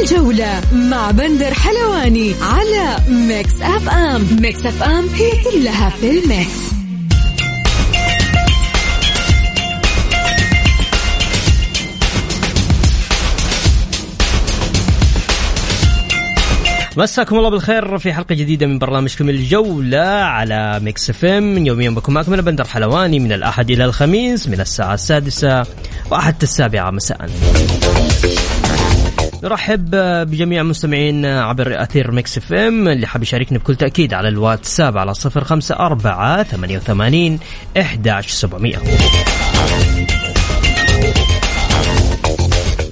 الجولة مع بندر حلواني على Mix FM Mix FM هي كلها في ال mix. مساكم الله بالخير في حلقة جديدة من برنامجكم الجولة على Mix FM يوميا بكم معكم أنا بندر حلواني من الأحد إلى الخميس من الساعة السادسة وحتى السابعة مساء. نرحب بجميع المستمعين عبر أثير ميكس إف إم اللي حاب يشاركني بكل تأكيد على الواتساب على 054 88 11700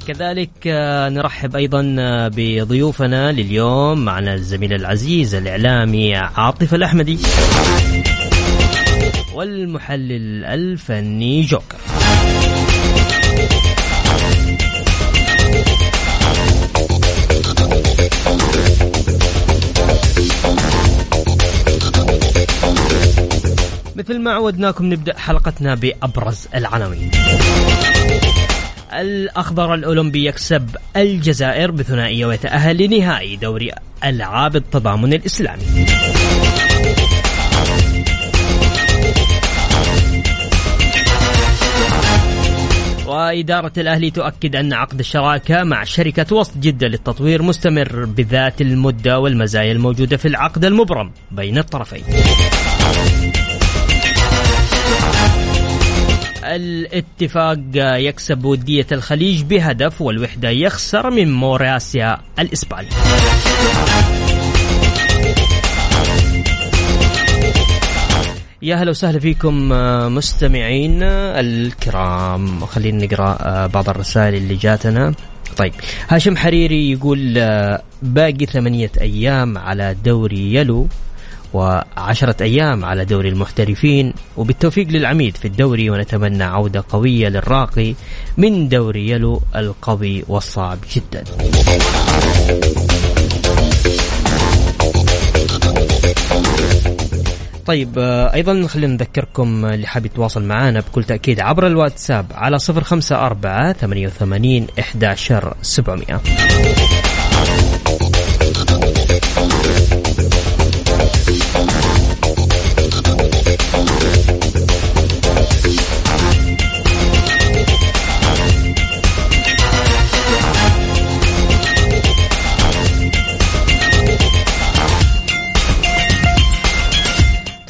كذلك آه، نرحب أيضا آه، بضيوفنا لليوم معنا الزميل العزيز الإعلامي عاطف الأحمدي والمحلل الفني جوكر. مثل ما عودناكم نبدأ حلقتنا بأبرز العناوين. الأخضر الأولمبي يكسب الجزائر بثنائية ويتأهل لنهائي دوري ألعاب التضامن الإسلامي. وإدارة الأهلي تؤكد أن عقد الشراكة مع شركة وسط جدة للتطوير مستمر بذات المدة والمزايا الموجودة في العقد المبرم بين الطرفين. الاتفاق يكسب ودية الخليج بهدف والوحدة يخسر من موراسيا الإسباني يا هلا وسهلا فيكم مستمعين الكرام. خلينا نقرأ بعض الرسائل اللي جاتنا. طيب هاشم حريري يقول باقي ثمانية أيام على دوري يلو. وعشرة أيام على دوري المحترفين وبالتوفيق للعميد في الدوري ونتمنى عودة قوية للراقي من دوري يلو القوي والصعب جدا. طيب أيضا خلينا نذكركم اللي حاب يتواصل معنا بكل تأكيد عبر الواتساب على 054 88 11 700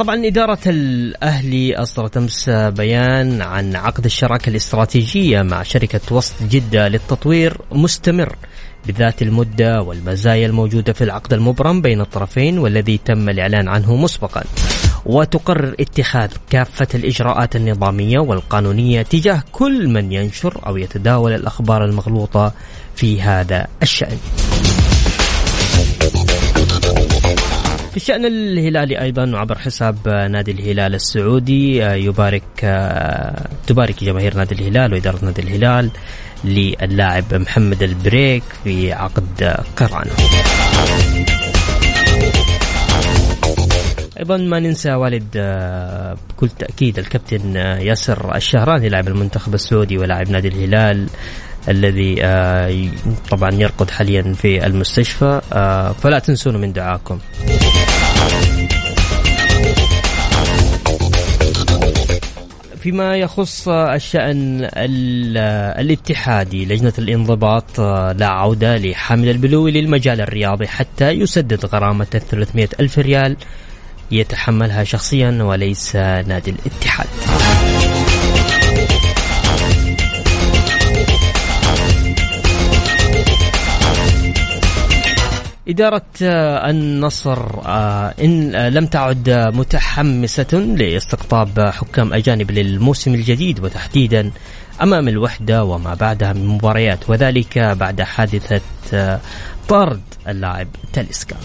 طبعا إدارة الأهلي أصدرت أمس بيان عن عقد الشراكة الاستراتيجية مع شركة وسط جدة للتطوير مستمر. بذات المدة والمزايا الموجودة في العقد المبرم بين الطرفين والذي تم الإعلان عنه مسبقا. وتقرر اتخاذ كافة الإجراءات النظامية والقانونية تجاه كل من ينشر أو يتداول الأخبار المغلوطة في هذا الشأن. في الشأن الهلالي أيضا وعبر حساب نادي الهلال السعودي يبارك تبارك جماهير نادي الهلال وإدارة نادي الهلال للاعب محمد البريك في عقد قرانه أيضا ما ننسى والد بكل تأكيد الكابتن ياسر الشهراني لاعب المنتخب السعودي ولاعب نادي الهلال الذي طبعا يرقد حاليا في المستشفى فلا تنسونا من دعاكم. فيما يخص الشأن الاتحادي لجنة الانضباط لا عودة لحامل البلوي للمجال الرياضي حتى يسدد غرامة 300 ألف ريال يتحملها شخصيا وليس نادي الاتحاد. إدارة النصر إن لم تعد متحمسة لاستقطاب حكام أجانب للموسم الجديد وتحديدا أمام الوحدة وما بعدها من مباريات وذلك بعد حادثة طرد اللاعب تاليسكا.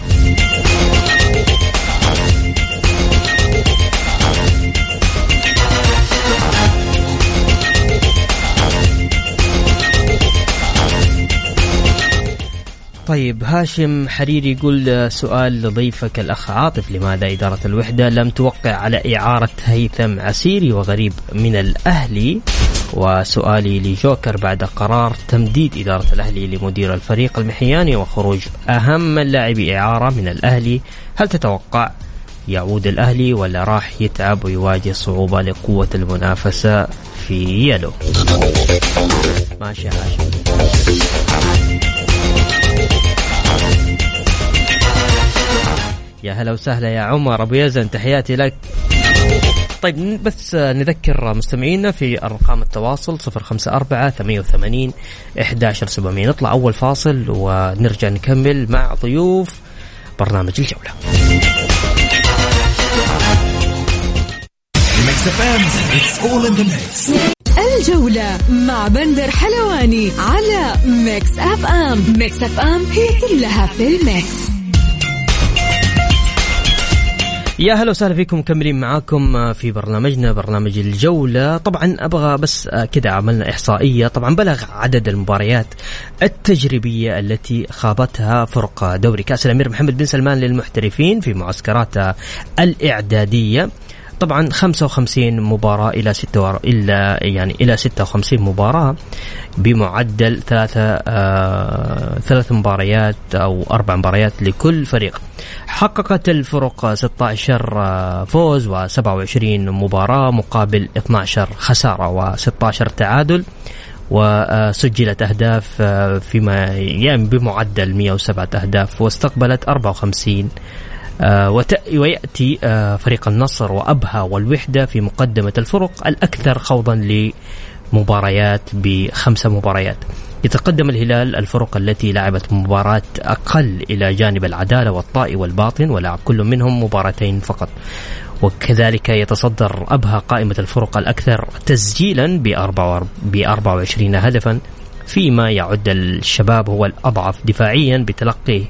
طيب هاشم حريري يقول سؤال لضيفك الأخ عاطف لماذا إدارة الوحدة لم توقع على إعارة هيثم عسيري وغريب من الأهلي؟ وسؤالي لجوكر بعد قرار تمديد إدارة الأهلي لمدير الفريق المحياني وخروج أهم اللاعبي إعارة من الأهلي. هل تتوقع يعود الأهلي ولا راح يتعب ويواجه صعوبة لقوة المنافسة في يلو؟ ماشي هاشم. يا هلا وسهلا يا عمر أبو يزن تحياتي لك. طيب بس نذكر مستمعينا في أرقام التواصل 054 88 11700 نطلع أول فاصل ونرجع نكمل مع ضيوف برنامج الجولة. الجولة مع بندر حلواني على ميكس أف أم. ميكس أف أم هي كلها في الميكس. يا هلا وسهلا فيكم مكملين معاكم في برنامجنا برنامج الجولة. طبعا أبغى بس كده عملنا إحصائية. طبعا بلغ عدد المباريات التجريبية التي خاضتها فرق دوري كأس الأمير محمد بن سلمان للمحترفين في معسكراتها الإعدادية. طبعا 55 مباراة إلى 6 إلا يعني إلى 56 مباراة بمعدل ثلاثة آه ثلاث مباريات أو أربع مباريات لكل فريق. حققت الفرق 16 آه فوز و27 مباراة مقابل 12 خسارة و16 تعادل وسجلت أهداف آه، فيما يعني بمعدل 107 أهداف واستقبلت 54 آه، ويأتي آه، فريق النصر وأبها والوحدة في مقدمة الفرق الأكثر خوضا لمباريات بخمسة مباريات. يتقدم الهلال الفرق التي لعبت مباراة أقل إلى جانب العدالة والطائي والباطن ولعب كل منهم مباراتين فقط. وكذلك يتصدر أبها قائمة الفرق الأكثر تسجيلا ب 24 هدفا فيما يعد الشباب هو الأضعف دفاعيا بتلقي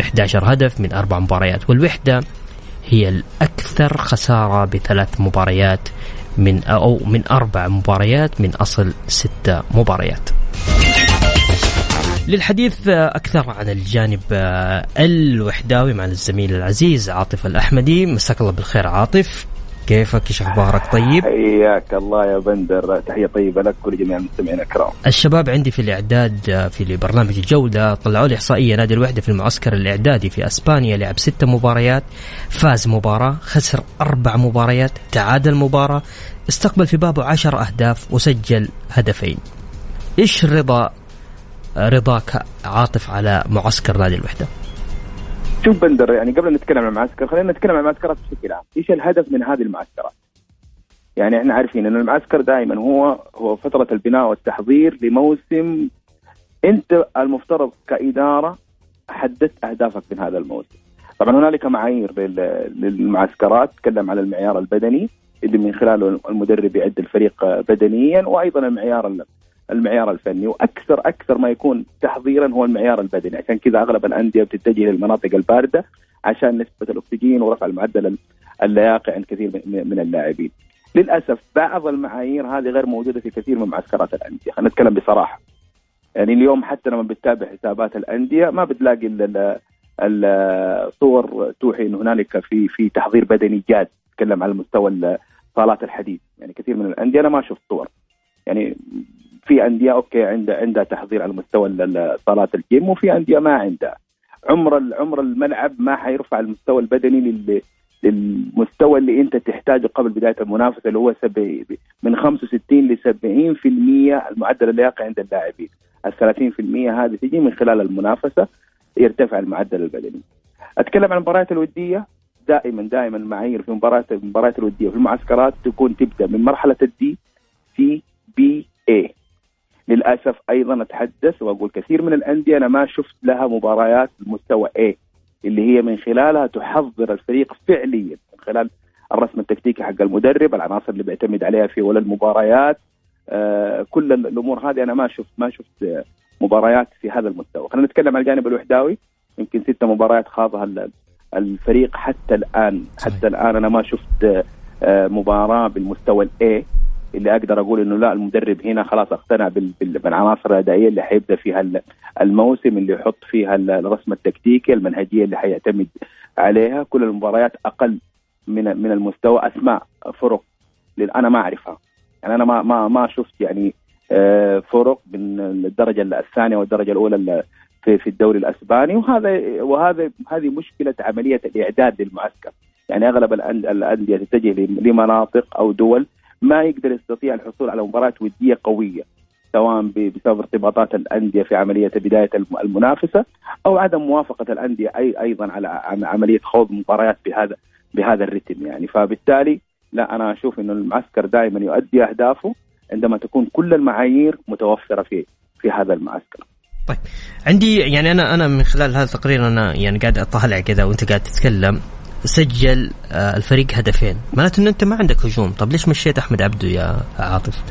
11 هدف من أربع مباريات والوحدة هي الأكثر خسارة بثلاث مباريات من أو من أربع مباريات من أصل ستة مباريات. للحديث أكثر عن الجانب الوحداوي مع الزميل العزيز عاطف الأحمدي. مساك الله بالخير عاطف. كيفك إيش أخبارك طيب؟ حياك الله يا بندر تحية طيبة لك ولجميع المستمعين الكرام. الشباب عندي في الإعداد في برنامج الجوله طلعوا لي إحصائية نادي الوحدة في المعسكر الإعدادي في أسبانيا لعب ست مباريات فاز مباراة خسر أربع مباريات تعادل مباراة استقبل في بابه عشر أهداف وسجل هدفين. إيش رضا رضاك عاطف على معسكر نادي الوحدة؟ شوف بندر يعني قبل نتكلم عن المعسكر خلينا نتكلم عن المعسكرات بشكل عام، إيش الهدف من هذه المعسكرات؟ يعني إحنا عارفين إن المعسكر دائما هو هو فترة البناء والتحضير لموسم أنت المفترض كإدارة حددت أهدافك من هذا الموسم. طبعا هنالك معايير للمعسكرات تكلم على المعيار البدني اللي من خلاله المدرب يعد الفريق بدنيا وأيضا المعيار المعيار الفني وأكثر أكثر ما يكون تحضيرا هو المعيار البدني عشان كذا أغلب الأندية بتتجه للمناطق الباردة عشان نسبة الأكسجين ورفع المعدل اللياقي عند كثير من اللاعبين. للأسف بعض المعايير هذه غير موجودة في كثير من معسكرات الأندية، خلينا نتكلم بصراحة. يعني اليوم حتى لما بتتابع حسابات الأندية ما بتلاقي الصور توحي إن هنالك في في تحضير بدني جاد، تتكلم على مستوى صالات الحديد، يعني كثير من الأندية أنا ما شفت صور. يعني في أندية okay عندها عندها تحضير على مستوى صالات الجيم وفي أندية ما عندها. عمر عمر الملعب ما حيرفع المستوى البدني لل للمستوى اللي أنت تحتاجه قبل بداية المنافسة اللي هو من 65 ل 70% المعدل اللياقي عند اللاعبين. ال 30% هذه تجي من خلال المنافسة يرتفع المعدل البدني. أتكلم عن المباريات الودية. دائما دائما معايير في مباريات المباريات الودية. في المعسكرات تكون تبدأ من مرحلة ال D C B A للأسف أيضا أتحدث وأقول كثير من الأندية أنا ما شفت لها مباريات بمستوى A اللي هي من خلالها تحضر الفريق فعليا من خلال الرسم التكتيكي حق المدرب العناصر اللي بيعتمد عليها في ولا المباريات. آه كل الأمور هذه أنا ما شفت ما شفت مباريات في هذا المستوى. خلينا نتكلم عن الجانب الوحداوي. يمكن ستة مباريات خاضها الفريق حتى الآن. حتى الآن أنا ما شفت آه مباراة بالمستوى الاي اللي أقدر أقول إنه لا المدرب هنا خلاص اقتنع بالعناصر الأدائية اللي حيبدأ فيها الموسم اللي يحط فيها الرسم التكتيكي المنهجية اللي حيعتمد عليها. كل المباريات أقل من من المستوى. أسماء فرق أنا ما أعرفها. يعني أنا ما ما ما شفت يعني آه، فرق بين الدرجة الثانية والدرجة الأولى في في الدوري الأسباني. وهذا وهذا هذه مشكلة عملية الإعداد للمعسكر. يعني أغلب الأندية تتجه لمناطق أو دول ما يقدر يستطيع الحصول على مباريات ودية قوية سواء بسبب ارتباطات الأندية في عملية بداية المنافسة أو عدم موافقة الأندية اي أيضا على عملية خوض مباريات بهذا بهذا الرتم يعني فبالتالي لا أنا أشوف إنه المعسكر دائما يؤدي أهدافه عندما تكون كل المعايير متوفرة في في هذا المعسكر. طيب عندي يعني أنا أنا من خلال هذا التقرير أنا يعني قاعد أطالع كذا وأنت قاعد تتكلم سجل آه، الفريق هدفين. معناته ان أنت ما عندك هجوم. طب ليش مشيت أحمد عبده يا عاطف؟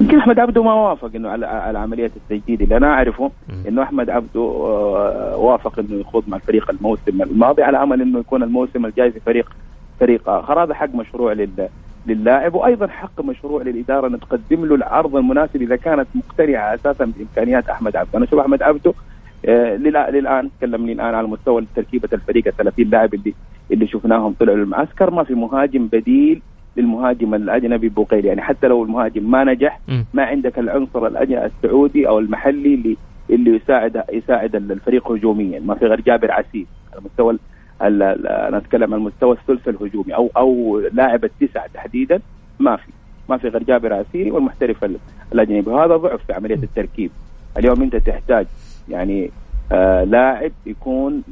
يمكن أحمد عبده ما وافق إنه على على عملية التجديد اللي أنا أعرفه إنه أحمد عبده آه، وافق إنه يخوض مع الفريق الموسم الماضي على أمل إنه يكون الموسم الجاي في فريق فريق آخر. هذا حق مشروع لل للاعب وأيضا حق مشروع للإدارة ان تقدم له العرض المناسب إذا كانت مقتنعة أساسا بإمكانيات أحمد عبده، أنا أشوف أحمد عبده للآن تكلمني الآن على مستوى تركيبة الفريق ال 30 لاعب اللي اللي شفناهم طلعوا للمعسكر ما في مهاجم بديل للمهاجم الأجنبي بوقيل. يعني حتى لو المهاجم ما نجح ما عندك العنصر السعودي أو المحلي اللي اللي يساعد يساعد الفريق هجوميا. ما في غير جابر عسير. على مستوى أنا أتكلم عن مستوى الثلث الهجومي أو أو لاعب التسعه تحديدا. ما في. ما في غير جابر عسيري والمحترف الأجنبي. وهذا ضعف في عملية التركيب. اليوم أنت تحتاج يعني آه لاعب يكون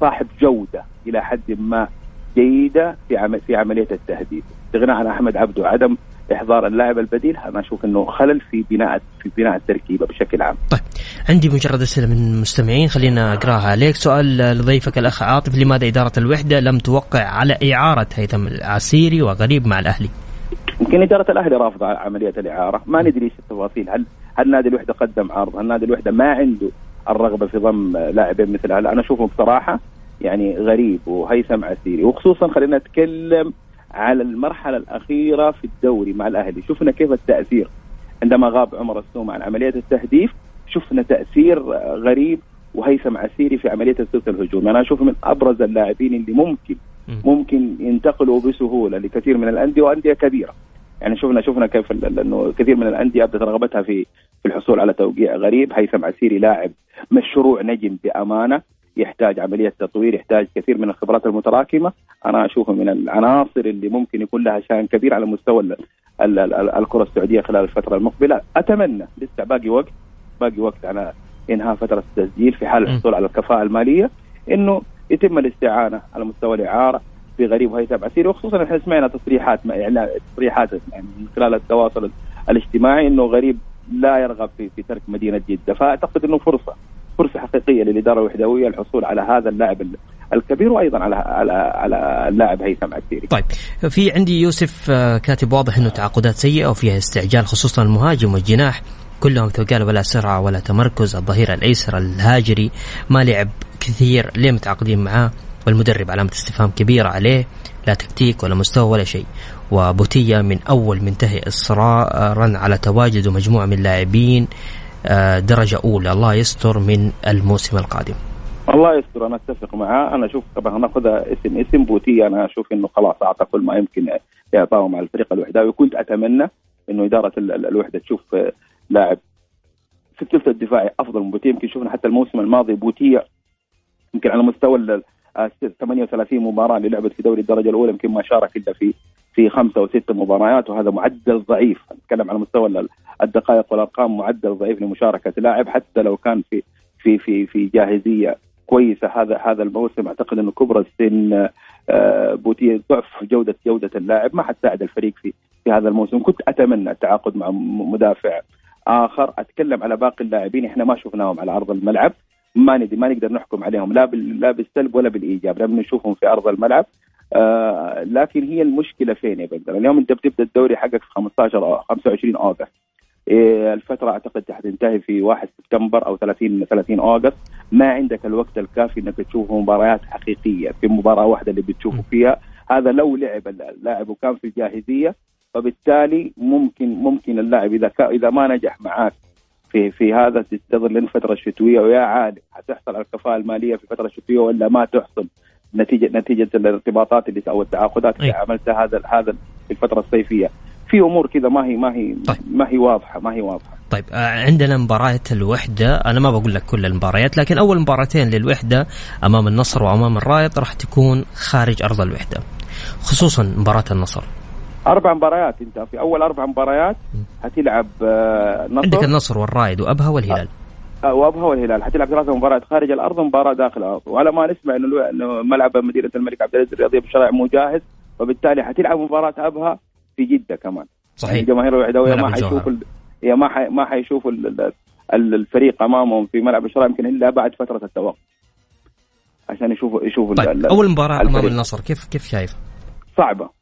صاحب جودة إلى حد ما جيدة في عمل في عملية التهديد. استغناء عن أحمد عبده وعدم إحضار اللاعب البديل. أنا أشوف إنه خلل في بناء في بناء التركيبة بشكل عام. طيب عندي مجرد أسئلة من المستمعين. خلينا أقرأها عليك. سؤال لضيفك الأخ عاطف لماذا إدارة الوحدة لم توقع على إعارة هيثم العسيري وغريب مع الأهلي؟ يمكن إدارة الأهلي رافضة عملية الإعارة، ما ندري إيش التفاصيل. هل هل نادي الوحدة قدم عرض؟ هل نادي الوحدة ما عنده الرغبة في ضم لاعبين مثل هذا؟ أنا اشوفه بصراحة يعني غريب وهيثم عسيري وخصوصا خلينا نتكلم على المرحلة الأخيرة في الدوري مع الأهلي شفنا كيف التأثير عندما غاب عمر السوم عن عملية التهديف شفنا تأثير غريب وهيثم عسيري في عملية الثلث الهجومي أنا أشوف من أبرز اللاعبين اللي ممكن ممكن ينتقلوا بسهولة لكثير من الأندية وأندية كبيرة يعني شفنا شفنا كيف إنه كثير من الأندية أبدت رغبتها في في الحصول على توقيع غريب هيثم عسيري لاعب مشروع نجم بأمانة يحتاج عملية تطوير يحتاج كثير من الخبرات المتراكمة. أنا أشوفه من العناصر اللي ممكن يكون لها شان كبير على مستوى الكرة السعودية خلال الفترة المقبلة. أتمنى لسه باقي وقت باقي وقت على إنهاء فترة التسجيل في حال الحصول على الكفاءة المالية إنه يتم الاستعانة على مستوى الإعارة في غريب وهيثم عسيري وخصوصا إحنا سمعنا تصريحات يعني تصريحات يعني من خلال التواصل الاجتماعي إنه غريب لا يرغب في في ترك مدينة جدة. فأعتقد إنه فرصة فرصة حقيقية للإدارة الوحدوية الحصول على هذا اللاعب الكبير وأيضا على على على اللاعب هيثم عسيري. طيب في عندي يوسف آه، كاتب واضح إنه تعاقدات سيئة وفيها استعجال خصوصا المهاجم والجناح. كلهم ثقال ولا سرعة ولا تمركز الظهير الأيسر الهاجري. ما لعب كثير ليه متعاقدين معاه؟ والمدرب علامة استفهام كبيرة عليه لا تكتيك ولا مستوى ولا شيء. وبوتي من أول منتهي إصرارا على تواجد مجموعة من لاعبين آه، درجة أولى. الله يستر من الموسم القادم. الله يستر أنا أتفق معاه أنا أشوف طبعا ناخذها اسم اسم بوتي أنا أشوف إنه خلاص أعطى كل ما يمكن يعطاه مع الفريق الوحداوي. كنت أتمنى إنه إدارة الوحدة تشوف آه، لاعب في الثلث الدفاعي أفضل من بوتي يمكن شفنا حتى الموسم الماضي بوتي يمكن على مستوى 38 مباراة اللي لعبت في دوري الدرجة الأولى يمكن ما شارك إلا في في خمسة أو ست مباريات وهذا معدل ضعيف. نتكلم على مستوى الدقائق والأرقام معدل ضعيف لمشاركة لاعب حتى لو كان في في في في جاهزية كويسة هذا هذا الموسم. أعتقد انه كبر السن آه، بوتيه ضعف جودة جودة اللاعب. ما حتساعد الفريق في في هذا الموسم. كنت أتمنى التعاقد مع مدافع آخر. أتكلم على باقي اللاعبين. إحنا ما شفناهم على أرض الملعب. ما ندري ما نقدر نحكم عليهم لا لا بالسلب ولا بالإيجاب لم نشوفهم في أرض الملعب. آه لكن هي المشكلة فين يا بندر؟ اليوم أنت بتبدأ الدوري حقك في 15 أو 25 اوغست إيه الفترة أعتقد حتنتهي في 1 سبتمبر أو 30 30 اوغست ما عندك الوقت الكافي إنك تشوف مباريات حقيقية في مباراة واحدة اللي بتشوفه فيها. هذا لو لعب اللاعب وكان في الجاهزية فبالتالي ممكن ممكن اللاعب إذا إذا ما نجح معاك في في هذا تنتظر لين الفترة الشتوية ويا عالم حتحصل على الكفاءة المالية في الفترة الشتوية ولا ما تحصل. نتيجه نتيجة الارتباطات اللي أو التعاقدات اللي عملتها هذا هذا في الفترة الصيفية. في أمور كذا ما هي ما هي طيب. ما هي واضحه ما هي واضحة. طيب آه، عندنا مباراة الوحدة. أنا ما بقول لك كل المباريات لكن أول مباراتين للوحدة أمام النصر وأمام الرايد راح تكون خارج أرض الوحدة خصوصا مباراة النصر. أربع مباريات أنت في أول أربع مباريات حتلعب النصر عندك النصر والرايد وأبها والهلال. آه، وأبها والهلال. حتلعب ثلاث مباريات خارج الأرض ومباراة داخل الأرض وعلى ما نسمع انه ملعب مدينة الملك عبد العزيز الرياضيه بالشرع مو جاهز وبالتالي حتلعب مباراة أبها في جدة كمان. صحيح. يعني الجماهير الوحدويه ما حيشوفوا هي ما حي... ما حيشوفوا الفريق أمامهم في ملعب الشرع يمكن إلا بعد فترة التوقف. عشان يشوفوا يشوفوا طيب أول مباراة أمام النصر كيف كيف شايف؟ صعبة.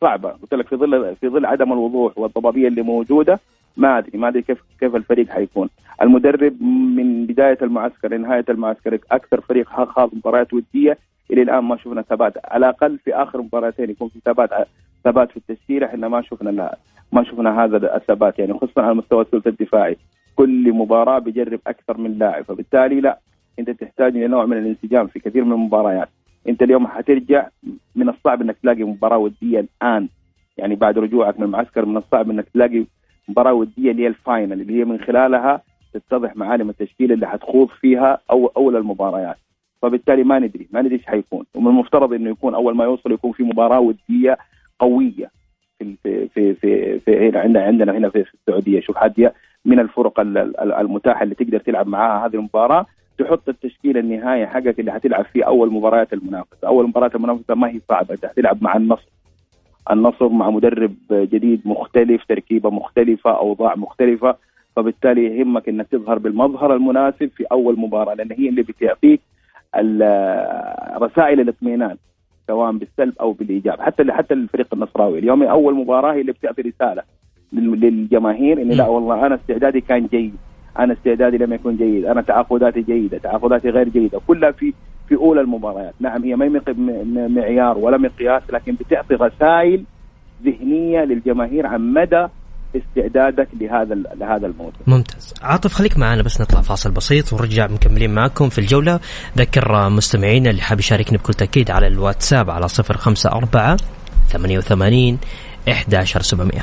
صعبة. قلت لك في ظل في ظل عدم الوضوح والضبابية اللي موجودة ما أدري ما أدري كيف كيف الفريق حيكون. المدرب من بداية المعسكر لنهاية المعسكر أكثر فريق خاض مباريات ودية. إلى الآن ما شفنا ثبات. على الأقل في آخر مباراتين يكون في ثبات ثبات في التشكيله إحنا ما شفنا لا ما شفنا هذا الثبات يعني خصوصا على مستوى الثلث الدفاعي. كل مباراة بيجرب أكثر من لاعب فبالتالي لا أنت تحتاج إلى نوع من الانسجام في كثير من المباريات. انت اليوم حترجع من الصعب انك تلاقي مباراة ودية الآن. يعني بعد رجوعك من المعسكر من الصعب انك تلاقي مباراة ودية اللي هي الفاينل اللي هي من خلالها تتضح معالم التشكيلة اللي حتخوض فيها أو أول المباريات. فبالتالي ما ندري ما ندري إيش حيكون. ومن المفترض إنه يكون أول ما يوصل يكون في مباراة ودية قوية في في في في, هنا عندنا عندنا هنا في السعودية. شوف هاديه من الفرق المتاحة اللي تقدر تلعب معاها هذه المباراة. تحط التشكيلة النهائي حقك اللي حتلعب فيه أول مباريات المنافسة، أول مباراه المنافسة ما هي صعبة. أنت حتلعب مع النصر. النصر مع مدرب جديد مختلف، تركيبة مختلفة، أوضاع مختلفة، فبالتالي يهمك إنك تظهر بالمظهر المناسب في أول مباراة لأن هي اللي بتعطيك رسائل الاطمئنان سواء بالسلب أو بالإيجاب. حتى حتى الفريق النصراوي اليوم أول مباراة هي اللي بتعطي رسالة للجماهير ان لا والله أنا استعدادي كان جيد. أنا استعدادي لم يكن جيد أنا تعاقداتي جيدة تعاقداتي غير جيدة كلها في في أولى المباريات نعم هي ما معيار ولا مقياس لكن بتعطي رسائل ذهنية للجماهير عن مدى استعدادك لهذا لهذا الموسم. ممتاز، عاطف خليك معنا بس نطلع فاصل بسيط ونرجع مكملين معكم في الجولة، ذكر مستمعينا اللي حاب يشاركني بكل تأكيد على الواتساب على 054 88 11700.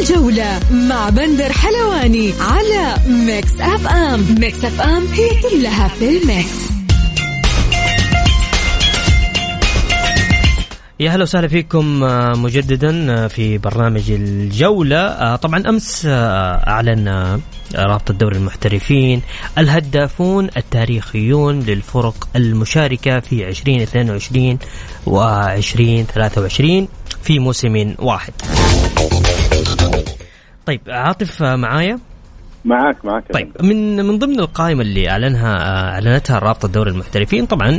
الجولة مع بندر حلواني على ميكس أف أم. ميكس أف أم هي كلها في الميكس. يا هلا وسهلا فيكم آه، مجددا آه، في برنامج الجولة. آه، طبعا أمس أعلن رابطة الدوري المحترفين الهدافون التاريخيون للفرق المشاركة في 2022 و 2023 في موسم واحد. طيب عاطف معايا؟ معك معك طيب من من ضمن القائمة اللي أعلنها أعلنتها رابطة دوري المحترفين طبعا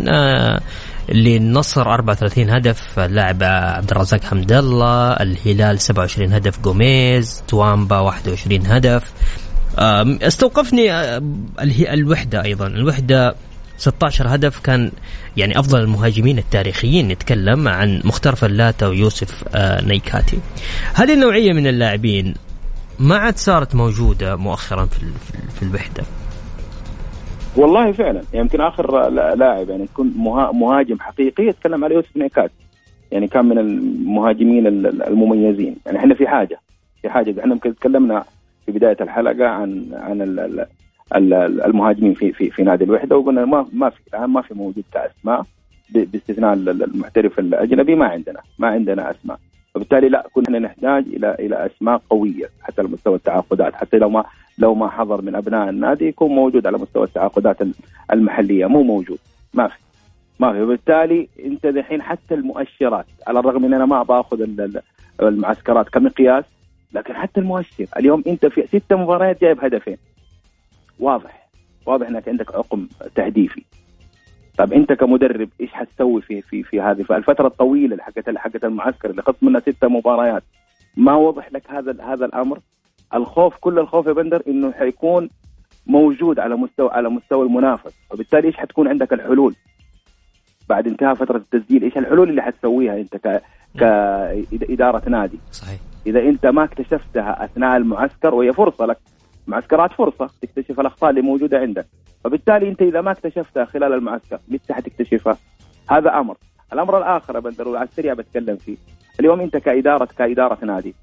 للنصر 34 هدف اللاعب عبد الرزاق حمد الله الهلال 27 هدف جوميز توامبا 21 هدف. استوقفني الوحدة أيضا الوحدة 16 هدف كان يعني أفضل المهاجمين التاريخيين نتكلم عن مختار فلاته ويوسف نيكاتي. هذه النوعية من اللاعبين ما عاد صارت موجودة مؤخرا في في الوحدة؟ والله فعلا. يعني يمكن آخر لاعب يعني يكون مهاجم حقيقي يتكلم على يوسف نيكات يعني كان من المهاجمين المميزين. يعني إحنا في حاجة. في حاجة. إحنا تكلمنا في بداية الحلقة عن عن المهاجمين في في في نادي الوحدة وقلنا ما ما في الآن ما في موجود كأسماء باستثناء المحترف الأجنبي ما عندنا ما عندنا أسماء. وبالتالي لا كنا نحتاج إلى إلى أسماء قوية حتى على مستوى التعاقدات. حتى لو ما لو ما حضر من أبناء النادي يكون موجود على مستوى التعاقدات المحلية. مو موجود. ما في. ما في. وبالتالي أنت دحين حتى المؤشرات على الرغم إن أنا ما بأخذ المعسكرات كمقياس لكن حتى المؤشر. اليوم أنت في ست مباريات جايب هدفين. واضح. واضح إنك عندك عقم تهديفي. طيب أنت كمدرب إيش حتسوي في في في هذه؟ الفترة الطويلة حقت حقت المعسكر اللي خط منها ست مباريات ما وضح لك هذا هذا الأمر؟ الخوف كل الخوف يا بندر إنه حيكون موجود على مستوى على مستوى المنافس. وبالتالي إيش حتكون عندك الحلول؟ بعد انتهاء فترة التسجيل إيش الحلول اللي حتسويها أنت ك كاداره نادي؟ صحيح. إذا أنت ما اكتشفتها أثناء المعسكر وهي فرصة لك معسكرات فرصة تكتشف الأخطاء اللي موجودة عندك. فبالتالي أنت إذا ما اكتشفتها خلال المعسكر متى حتكتشفها هذا أمر. الأمر الآخر يا بندر وعلى السريع بتكلم فيه. اليوم أنت كاداره كإدارة نادي.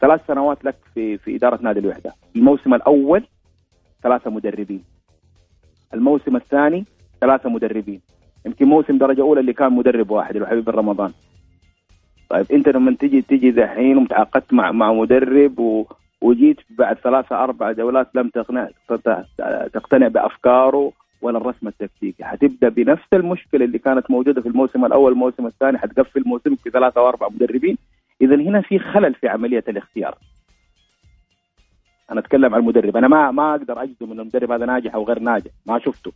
ثلاث سنوات لك في في إدارة نادي الوحدة. الموسم الأول ثلاثة مدربين. الموسم الثاني ثلاثة مدربين. يمكن موسم درجة أولى اللي كان مدرب واحد اللي هو حبيب رمضان طيب أنت لما تجي تجي دحين وتعاقدت مع مع مدرب و وجيت بعد ثلاثة أربع جولات لم تقنع تقتنع بأفكاره ولا الرسم التكتيكي. حتبدأ بنفس المشكلة اللي كانت موجودة في الموسم الأول الموسم الثاني حتقفل موسمك في ثلاثة واربع مدربين. اذا هنا في خلل في عملية الاختيار. أنا أتكلم عن المدرب. أنا ما ما أقدر أجزم إن المدرب هذا ناجح أو غير ناجح. ما شفته.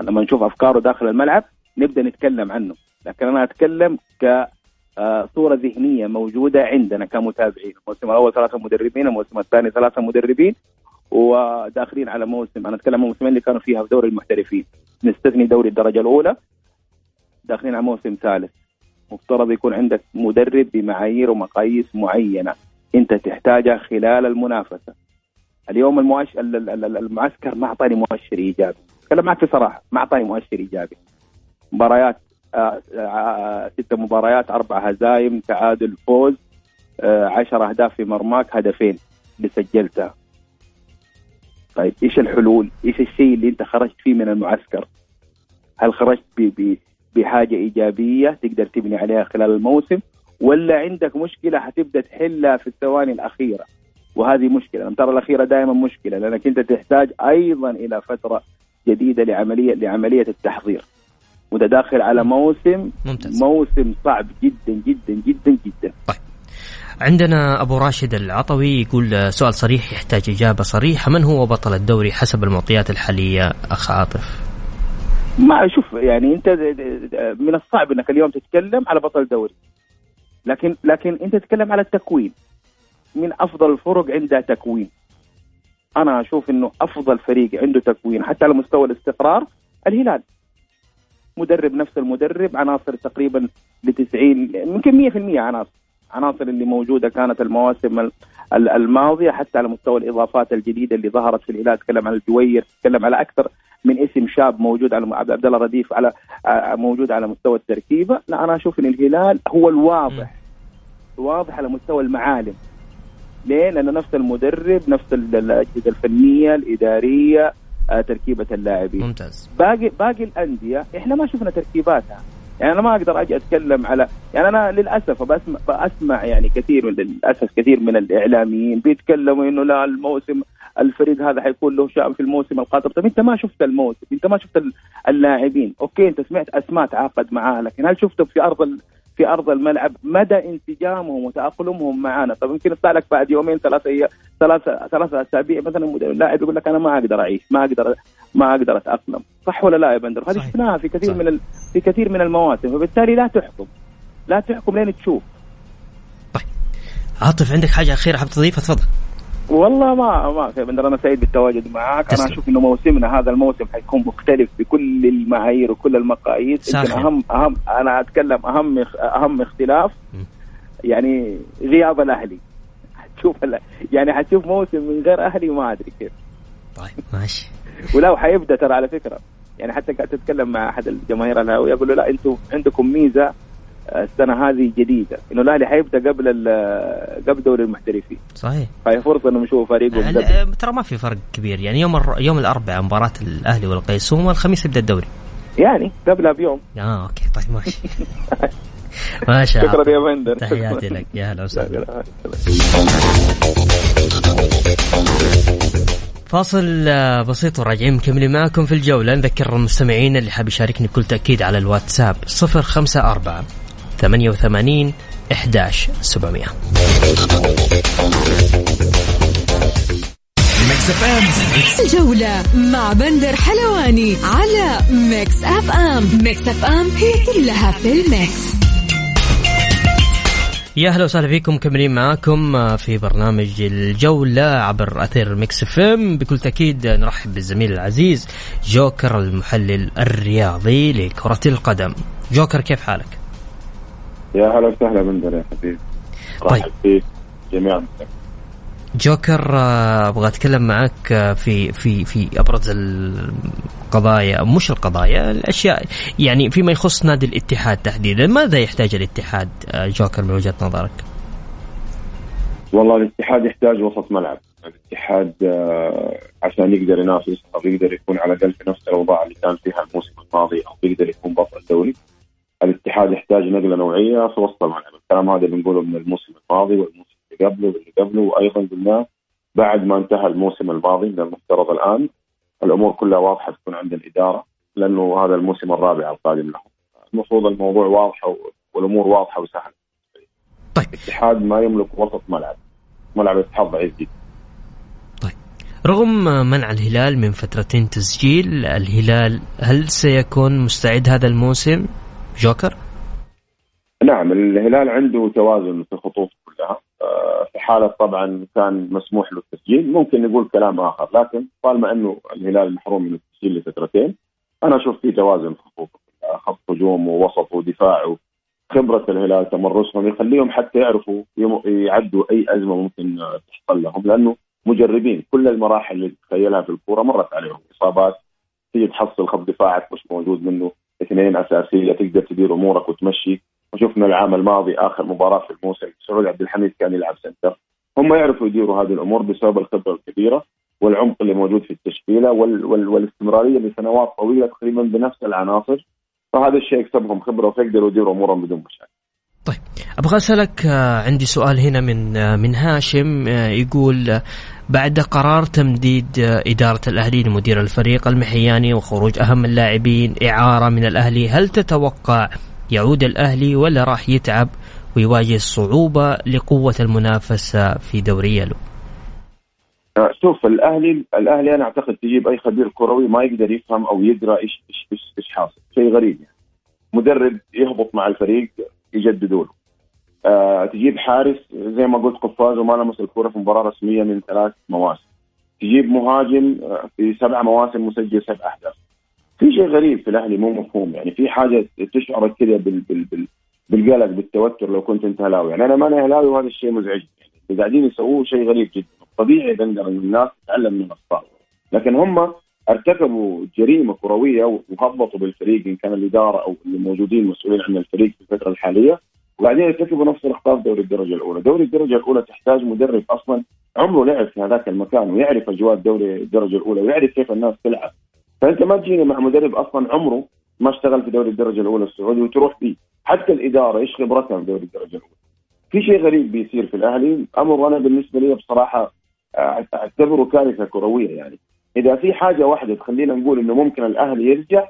لما نشوف أفكاره داخل الملعب نبدأ نتكلم عنه. لكن أنا أتكلم آه، صورة ذهنية موجودة عندنا كمتابعين الموسم الأول ثلاثة مدربين الموسم الثاني ثلاثة مدربين وداخلين على موسم أنا أتكلم عن الموسمين اللي كانوا فيها في دوري المحترفين. نستثني دوري الدرجة الأولى داخلين على موسم ثالث. مفترض يكون عندك مدرب بمعايير ومقاييس معينة أنت تحتاجها خلال المنافسة. اليوم المؤشر المعسكر ما أعطاني مؤشر إيجابي. أتكلم معك بصراحة ما أعطاني مؤشر إيجابي. مباريات ست مباريات أربع هزايم تعادل فوز آه، عشر أهداف في مرماك هدفين اللي سجلتها طيب إيش الحلول؟ إيش الشيء اللي أنت خرجت فيه من المعسكر؟ هل خرجت بحاجة إيجابية تقدر تبني عليها خلال الموسم ولا عندك مشكلة حتبدأ تحلها في الثواني الأخيرة؟ وهذه مشكلة، الامتار الأخيرة دائما مشكلة لأنك أنت تحتاج أيضا إلى فترة جديدة لعمليه لعملية التحضير. وده داخل على موسم ممتاز. موسم صعب جدا جدا جدا جدا. طيب. عندنا أبو راشد العطوي يقول سؤال صريح يحتاج إجابة صريحة. من هو بطل الدوري حسب المعطيات الحالية أخ عاطف؟ ما شوف يعني أنت من الصعب إنك اليوم تتكلم على بطل دوري. لكن لكن أنت تتكلم على التكوين. من أفضل الفرق عندها تكوين. أنا أشوف إنه أفضل فريق عنده تكوين حتى على مستوى الاستقرار الهلال. مدرب نفس المدرب عناصر تقريبا ل 90 يمكن 100% عناصر. عناصر اللي موجودة كانت المواسم الماضية حتى على مستوى الإضافات الجديدة اللي ظهرت في الهلال تكلم عن الجوير تكلم على أكثر من اسم شاب موجود على عبد الله رديف على موجود على مستوى التركيبة. لا أنا أشوف إن الهلال هو الواضح. واضح على مستوى المعالم. ليه؟ لأنه نفس المدرب نفس الأجهزة الفنية الإدارية آه، تركيبة اللاعبين. ممتاز. باقي باقي الأندية إحنا ما شفنا تركيباتها. يعني أنا ما أقدر أجي أتكلم على يعني أنا للأسف بسمع بسمع يعني كثير من للأسف كثير من الإعلاميين بيتكلموا إنه لا الموسم الفريق هذا حيكون له شأن في الموسم القادم. طيب أنت ما شفت الموسم أنت ما شفت اللاعبين. أوكي أنت سمعت أسماء تعاقد معاها لكن هل شفته في أرض في أرض الملعب مدى انسجامهم وتأقلمهم معنا طب يمكن يطلع لك بعد يومين ثلاثة هي ثلاثة ثلاثة أسابيع مثلا اللاعب يقول لك أنا ما أقدر أعيش ما أقدر ما أقدر أتأقلم. صح ولا لا يا بندر؟ هذه شفناها في كثير صحيح. من ال... في كثير من المواسم. فبالتالي لا تحكم. لا تحكم لين تشوف. طيب. عاطف عندك حاجة أخيرة حاب تضيفها؟ تفضل. والله ما ما في. بندر أنا سعيد بالتواجد معك أنا أشوف إنه موسمنا هذا الموسم حيكون مختلف بكل المعايير وكل المقاييس. يمكن اهم اهم أنا أتكلم أهم أهم اختلاف يعني غياب الأهلي. حتشوف يعني حتشوف موسم من غير أهلي ما أدري كيف. طيب ماشي. ولو حيبدأ ترى على فكرة. يعني حتى قاعد تتكلم مع أحد الجماهير الأهلاوية يقول له لا أنتم عندكم ميزة السنة هذه جديدة. إنه الأهلي حيبدأ قبل قبل دوري المحترفين. صحيح. فهي فرصة انه نشوف فريقه ترى ما في فرق كبير. يعني يوم الر... يوم الأربعاء مباراة الأهلي والقيسوم والخميس يبدأ الدوري. يعني قبلها بيوم. آه أوكي. طيب ماشي. ماشي شكرا يا بندر. تحياتي لك. يا هلا وسهلا. فاصل آه، بسيط وراجعين. مكملين معكم في الجولة. نذكر المستمعين اللي حاب يشاركني بكل تأكيد على الواتساب 054 88 11 700 الجولة مع بندر حلواني على ميكس أف أم ميكس أف أم هي كلها في الميكس. يا أهلا وسهلا فيكم مكملين معاكم في برنامج الجولة عبر أثير ميكس اف ام بكل تأكيد نرحب بالزميل العزيز جوكر المحلل الرياضي لكرة القدم. جوكر كيف حالك؟ يا هلا وسهلا بندر يا حبيبي طيب. جميعا. جوكر آه، أبغى أتكلم معك آه، في في في أبرز القضايا مش القضايا الأشياء يعني فيما يخص نادي الاتحاد تحديدا ماذا يحتاج الاتحاد آه، جوكر من وجهة نظرك؟ والله الاتحاد يحتاج وسط ملعب. الاتحاد عشان يقدر ينافس أو يقدر يكون على الأقل في نفس الأوضاع اللي كان فيها الموسم الماضي أو يقدر يكون بطل دوري. الاتحاد يحتاج نقلة نوعية في وسط الملعب الكلام هذا بنقوله من الموسم الماضي والموسم اللي قبله واللي قبله وأيضا قلناه بعد ما انتهى الموسم الماضي من المفترض الآن الأمور كلها واضحة تكون عند الإدارة لأنه هذا الموسم الرابع القادم لهم. المفروض الموضوع واضحه والأمور واضحة وسهلة. طيب. الاتحاد ما يملك وسط ملعب. ملعب الاتحاد ضعيف جدا. طيب. رغم منع الهلال من فترتين تسجيل الهلال هل سيكون مستعد هذا الموسم؟ جوكر؟ نعم الهلال عنده توازن في الخطوط كلها. آه، في حالة طبعا كان مسموح له التسجيل. ممكن نقول كلام آخر لكن طالما أنه الهلال محروم من التسجيل لفترتين أنا أشوف في توازن في خطوطه خط هجوم ووسط ودفاع خبره الهلال تمرسهم يخليهم حتى يعرفوا يعدوا أي أزمة ممكن تحصل لهم. لأنه مجربين كل المراحل اللي تتخيلها في الكورة مرت عليهم. إصابات تيجي تحصل خط دفاعك مش موجود منه. اثنين أساسية تقدر تدير أمورك وتمشي. وشفنا العام الماضي آخر مباراة في الموسم سعود عبد الحميد كان يلعب سنتر هم يعرفوا يديروا هذه الأمور بسبب الخبرة الكبيرة والعمق اللي موجود في التشكيلة وال وال والاستمرارية لسنوات طويلة تقريبا بنفس العناصر. فهذا الشيء يكسبهم خبرة فيقدروا يديروا أمورهم بدون مشاكل. طيب أبغى اسالك آه، عندي سؤال هنا من آه، من هاشم آه، يقول بعد قرار تمديد إدارة الأهلي لمدير الفريق المحياني وخروج أهم اللاعبين إعارة من الأهلي هل تتوقع يعود الأهلي ولا راح يتعب ويواجه صعوبة لقوة المنافسة في دوري يلو؟ شوف الأهلي الأهلي أنا أعتقد تجيب أي خبير كروي ما يقدر يفهم أو يقرا إيش إيش إيش, حاصل. شيء غريب. يعني مدرب يهبط مع الفريق يجددوا له. آه تجيب حارس زي ما قلت قفاز وما لمس الكرة في مباراة رسمية من ثلاث مواسم. تجيب مهاجم آه في سبع مواسم مسجل سبع أهداف. في شيء غريب في الأهلي مو مفهوم يعني. في حاجة تشعرك كذا بال بال بال بالقلق بالتوتر لو كنت أنت هلاوي. يعني أنا ماني هلاوي وهذا الشيء مزعج. يعني قاعدين يسووه شيء غريب جدا. طبيعي بنقدر إن الناس تتعلم من الأخطاء. لكن هم ارتكبوا جريمة كروية وهبطوا بالفريق إن كان الإدارة أو اللي موجودين مسؤولين عن الفريق في الفترة الحالية. وبعدين يرتكبوا نفس الاخطاء في دوري الدرجة الأولى، دوري الدرجة الأولى تحتاج مدرب أصلا عمره لعب في هذاك المكان ويعرف أجواء دوري الدرجة الأولى ويعرف كيف الناس تلعب. فأنت ما تجيني مع مدرب أصلا عمره ما اشتغل في دوري الدرجة الأولى السعودي وتروح فيه، حتى الإدارة إيش خبرتها في دوري الدرجة الأولى. في شيء غريب بيصير في الأهلي، أمر أنا بالنسبة لي بصراحة أعتبره كارثة كروية يعني. إذا في حاجة واحدة تخلينا نقول إنه ممكن الأهلي يرجع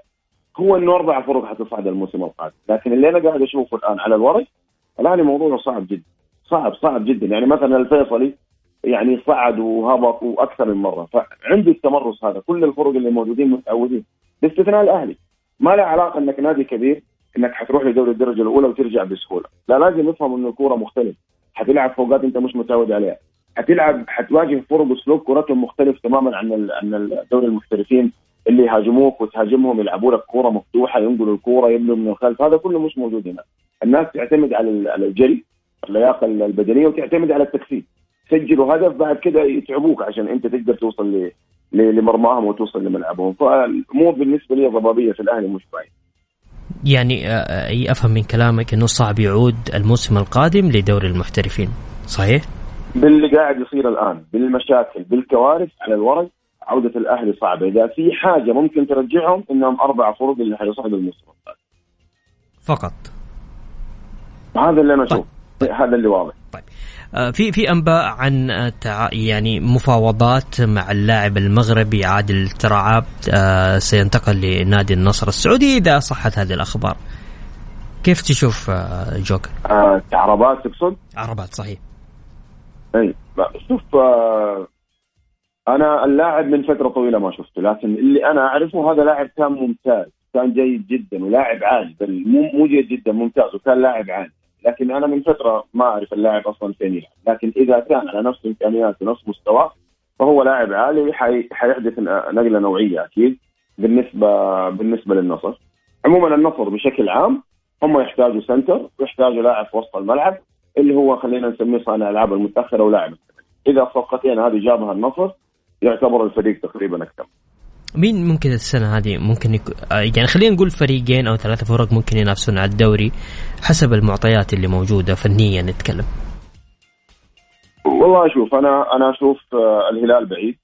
هو انه أربع فرق حتصعد الموسم القادم، لكن اللي أنا قاعد أشوفه الآن على الورق الاهلي موضوعه صعب جدا. صعب صعب جدا. يعني مثلا الفيصلي يعني صعد وهبط وأكثر من مرة. فعنده التمرس هذا. كل الفرق اللي موجودين متعودين. باستثناء الأهلي. ما له علاقة إنك نادي كبير إنك حتروح لدوري الدرجة الأولى وترجع بسهولة. لا لازم نفهم إنه الكورة مختلف حتلعب فوقات أنت مش متعود عليها. حتلعب حتواجه فرق اسلوب كرتهم مختلف تماما عن عن دوري المحترفين. اللي يهاجموك وتهاجمهم يلعبوا لك كورة مفتوحة ينقلوا الكورة يبنوا من الخلف. هذا كله مش موجود هنا. الناس تعتمد على على الجري اللياقة البدنية وتعتمد على التكسير سجلوا هدف بعد كده يتعبوك عشان أنت تقدر توصل لمرماهم وتوصل لملعبهم. فالأمور بالنسبة لي ضبابية في الأهلي مش بعيد. يعني آه، آه، أفهم من كلامك إنه صعب يعود الموسم القادم لدوري المحترفين صحيح؟ باللي قاعد يصير الآن بالمشاكل بالكوارث على الورق عودة الأهلي صعبة. إذا في حاجة ممكن ترجعهم إنهم أربع فرق اللي حيصعدوا القادم فقط. هذا اللي أنا اشوفه طيب. هذا اللي واضح. طيب. آه، في في أنباء عن يعني مفاوضات مع اللاعب المغربي عادل ترعاب آه، سينتقل لنادي النصر السعودي. إذا صحت هذه الأخبار كيف تشوف آه، جوكر؟ آه عربات تقصد؟ عربات صحيح. اي شوف أنا اللاعب من فترة طويلة ما شفته لكن اللي أنا أعرفه هذا لاعب كان ممتاز كان جيد جدا ولاعب عالي بل مو جيد جدا ممتاز وكان لاعب عالي لكن أنا من فترة ما أعرف اللاعب أصلا فين يلعب. لكن إذا كان على نفس امكانياته ونفس مستواه فهو لاعب عالي حيحدث نقلة نوعية أكيد بالنسبة بالنسبة للنصر. عموما النصر بشكل عام هم يحتاجوا سنتر ويحتاجوا لاعب في وسط الملعب اللي هو خلينا نسميه صانع العاب المتأخرة ولاعب. إذا الصفقتين هذه جابها النصر يعتبر الفريق تقريبا اكتمل مين ممكن السنة هذه ممكن يكون يعني خلينا نقول فريقين أو ثلاثة فرق ممكن ينافسون على الدوري حسب المعطيات اللي موجودة فنيا نتكلم. والله شوف أنا أنا أشوف آه، الهلال بعيد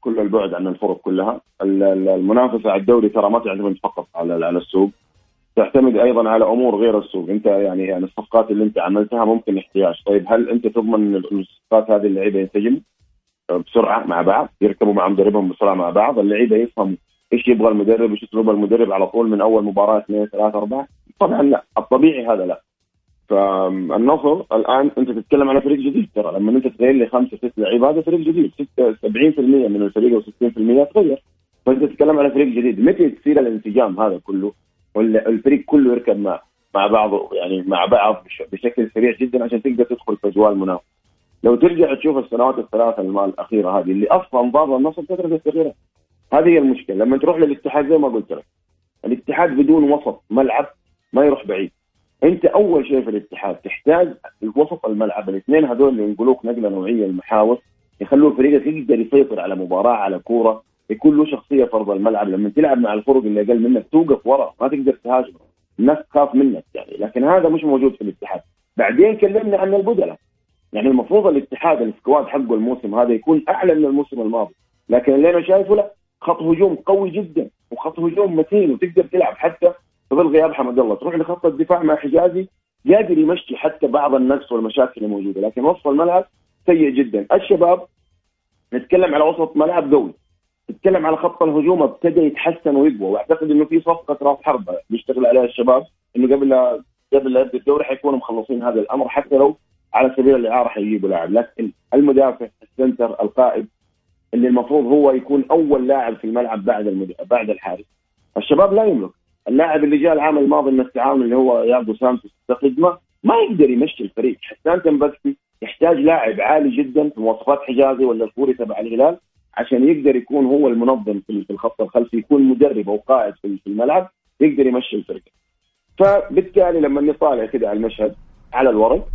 كل البعد عن الفرق كلها. المنافسة على الدوري ترى ما تعتمد فقط على على السوق. تعتمد أيضا على أمور غير السوق. أنت يعني يعني الصفقات اللي أنت عملتها ممكن احتياج. طيب هل أنت تضمن إن الصفقات هذه اللعيبة ينسجم بسرعة مع بعض يركبوا مع مدربهم بسرعة مع بعض اللعيبة يفهموا إيش يبغى المدرب إيش أسلوب المدرب على طول من أول مباراة اثنين ثلاثة أربعة. طبعا لا الطبيعي هذا لا. فالنصر الآن أنت تتكلم على فريق جديد ترى لما أنت تغير لي خمسة ست لعيبة هذا فريق جديد 70% من الفريق أو 60% تغير. فأنت تتكلم على فريق جديد متى تصير الانسجام هذا كله؟ والفريق كله يركب مع مع بعض يعني مع بعض بشكل سريع جدا عشان تقدر تدخل في أجواء المنافسة. لو ترجع تشوف السنوات الثلاثة الأخيرة هذه اللي أصلا ضار النصر كثره التغييرات هذه هي المشكلة. لما تروح للاتحاد زي ما قلت لك الاتحاد بدون وسط ملعب ما يروح بعيد. أنت أول شيء في الاتحاد تحتاج وسط الملعب. الاثنين هذول اللي ينقلوك نقلة نوعية المحاور يخلوا فريقك يقدر يسيطر على مباراة على كورة. يكون له شخصية فرض الملعب. لما تلعب مع الفرق اللي أقل منك توقف ورا ما تقدر تهاجم. الناس تخاف منك يعني. لكن هذا مش موجود في الاتحاد. بعدين كلمنا عن البدلاء. يعني المفروض الاتحاد السكواد حقه الموسم هذا يكون أعلى من الموسم الماضي. لكن اللي أنا شايفه لا خط هجوم قوي جدا وخط هجوم متين وتقدر تلعب حتى ظل غياب حمد الله. تروح لخط الدفاع مع حجازي قادر يمشي حتى بعض النقص والمشاكل الموجودة لكن وسط الملعب سيء جدا. الشباب نتكلم على وسط ملعب قوي تتكلم على خط الهجوم ابتدى يتحسن ويقوى وأعتقد إنه في صفقة راس حربة بيشتغل عليها الشباب إنه قبل قبل لا يبدأ الدوري حيكونوا مخلصين هذا الأمر حتى لو على سبيل الإعارة حيجيبوا لاعب. لكن المدافع السنتر القائد اللي المفروض هو يكون أول لاعب في الملعب بعد المد... بعد الحارس. الشباب لا يملك. اللاعب اللي جاء العام الماضي من التعاون اللي هو يابو سامسون تقدمه ما يقدر يمشي الفريق. حسان تنبكتي يحتاج لاعب عالي جدا في مواصفات حجازي ولا الكوري تبع الهلال عشان يقدر يكون هو المنظم في الخط الخلفي يكون مدرب أو قائد في الملعب يقدر يمشي الفرقه. فبالتالي لما نطالع كده على المشهد على الورق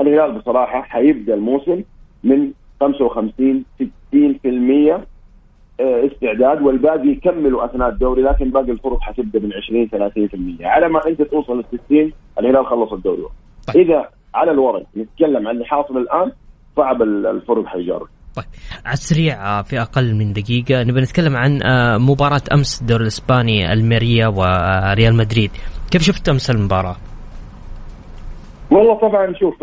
الهلال بصراحة حيبدأ الموسم من 55 60% آه، استعداد والباقي يكملوا أثناء الدوري لكن باقي الفرق حتبدأ من 20 30% على ما أنت توصل ل 60 الهلال خلص الدوري. طيب. إذا على الورق نتكلم عن اللي حاصل الآن صعب الفرق حيجارك. طيب. على السريع آه، في أقل من دقيقة نبي نتكلم عن آه، مباراة أمس الدوري الإسباني الميريا وريال مدريد. كيف شفت أمس المباراة؟ والله طبعا شوف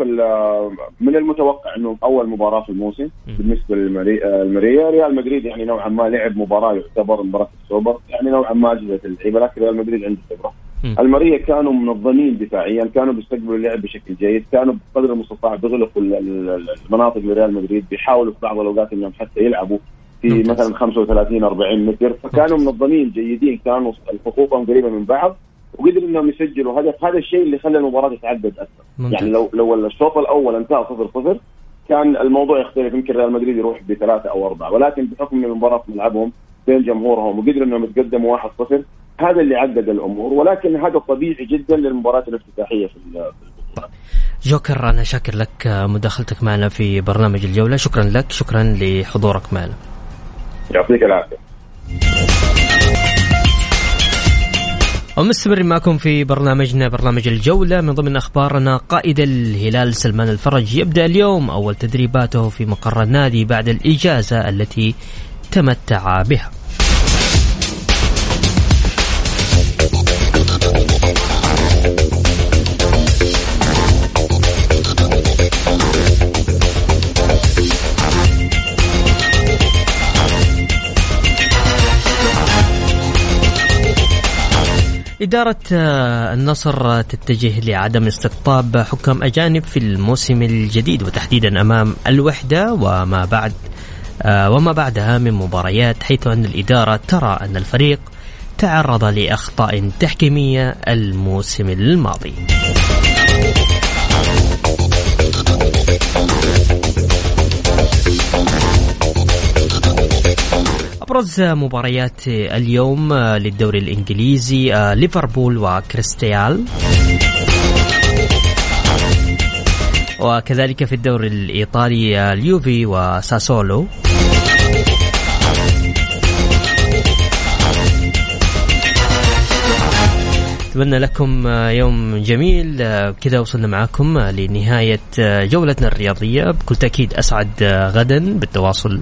من المتوقع إنه أول مباراة في الموسم بالنسبة للمريا ريال مدريد يعني نوعا ما لعب مباراة يعتبر مباراة السوبر يعني نوعا ما اجهزه اللعيبة لكن ريال مدريد عنده خبرة. المريه كانوا منظمين دفاعيا كانوا بيستقبلوا اللعب بشكل جيد كانوا بقدر المستطاع بيغلقوا المناطق لريال مدريد بيحاولوا في بعض الأوقات إنهم حتى يلعبوا في مثلا 35 40 متر فكانوا منظمين جيدين كانوا خطوطهم قريبة من بعض. وقدروا إنهم يسجلوا هدف. هذا الشيء اللي خلى المباراة تتعدد أكثر. ممتاز. يعني لو لو الشوط الأول انتهى 0 0 كان الموضوع يختلف. يمكن ريال مدريد يروح بثلاثة أو أربعة. ولكن بحكم إن المباراة في ملعبهم بين جمهورهم وقدروا إنهم يتقدموا 1 0 هذا اللي عدد الأمور. ولكن هذا طبيعي جدا للمباراة الافتتاحية في البطولة. جوكر أنا شاكر لك مداخلتك معنا في برنامج الجولة. شكرا لك. شكرا لحضورك معنا. يعطيك العافية. ومستمرين معكم في برنامجنا برنامج الجولة. من ضمن أخبارنا قائد الهلال سلمان الفرج يبدأ اليوم أول تدريباته في مقر النادي بعد الإجازة التي تمتع بها. إدارة آه، النصر تتجه لعدم استقطاب حكام أجانب في الموسم الجديد وتحديدا أمام الوحدة وما بعد آه، وما بعدها من مباريات حيث أن الإدارة ترى أن الفريق تعرض لأخطاء تحكيمية الموسم الماضي. أبرز مباريات اليوم للدوري الإنجليزي آه، ليفربول وكريستيال. وكذلك في الدوري الإيطالي اليوفي وساسولو. أتمنى لكم يوم جميل. كذا وصلنا معكم لنهاية جولتنا الرياضية. بكل تأكيد أسعد غدا بالتواصل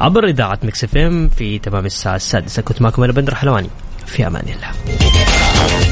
عبر إذاعة إم في تمام الساعة السادسة. كنت معكم أنا بندر حلواني. في أمان الله.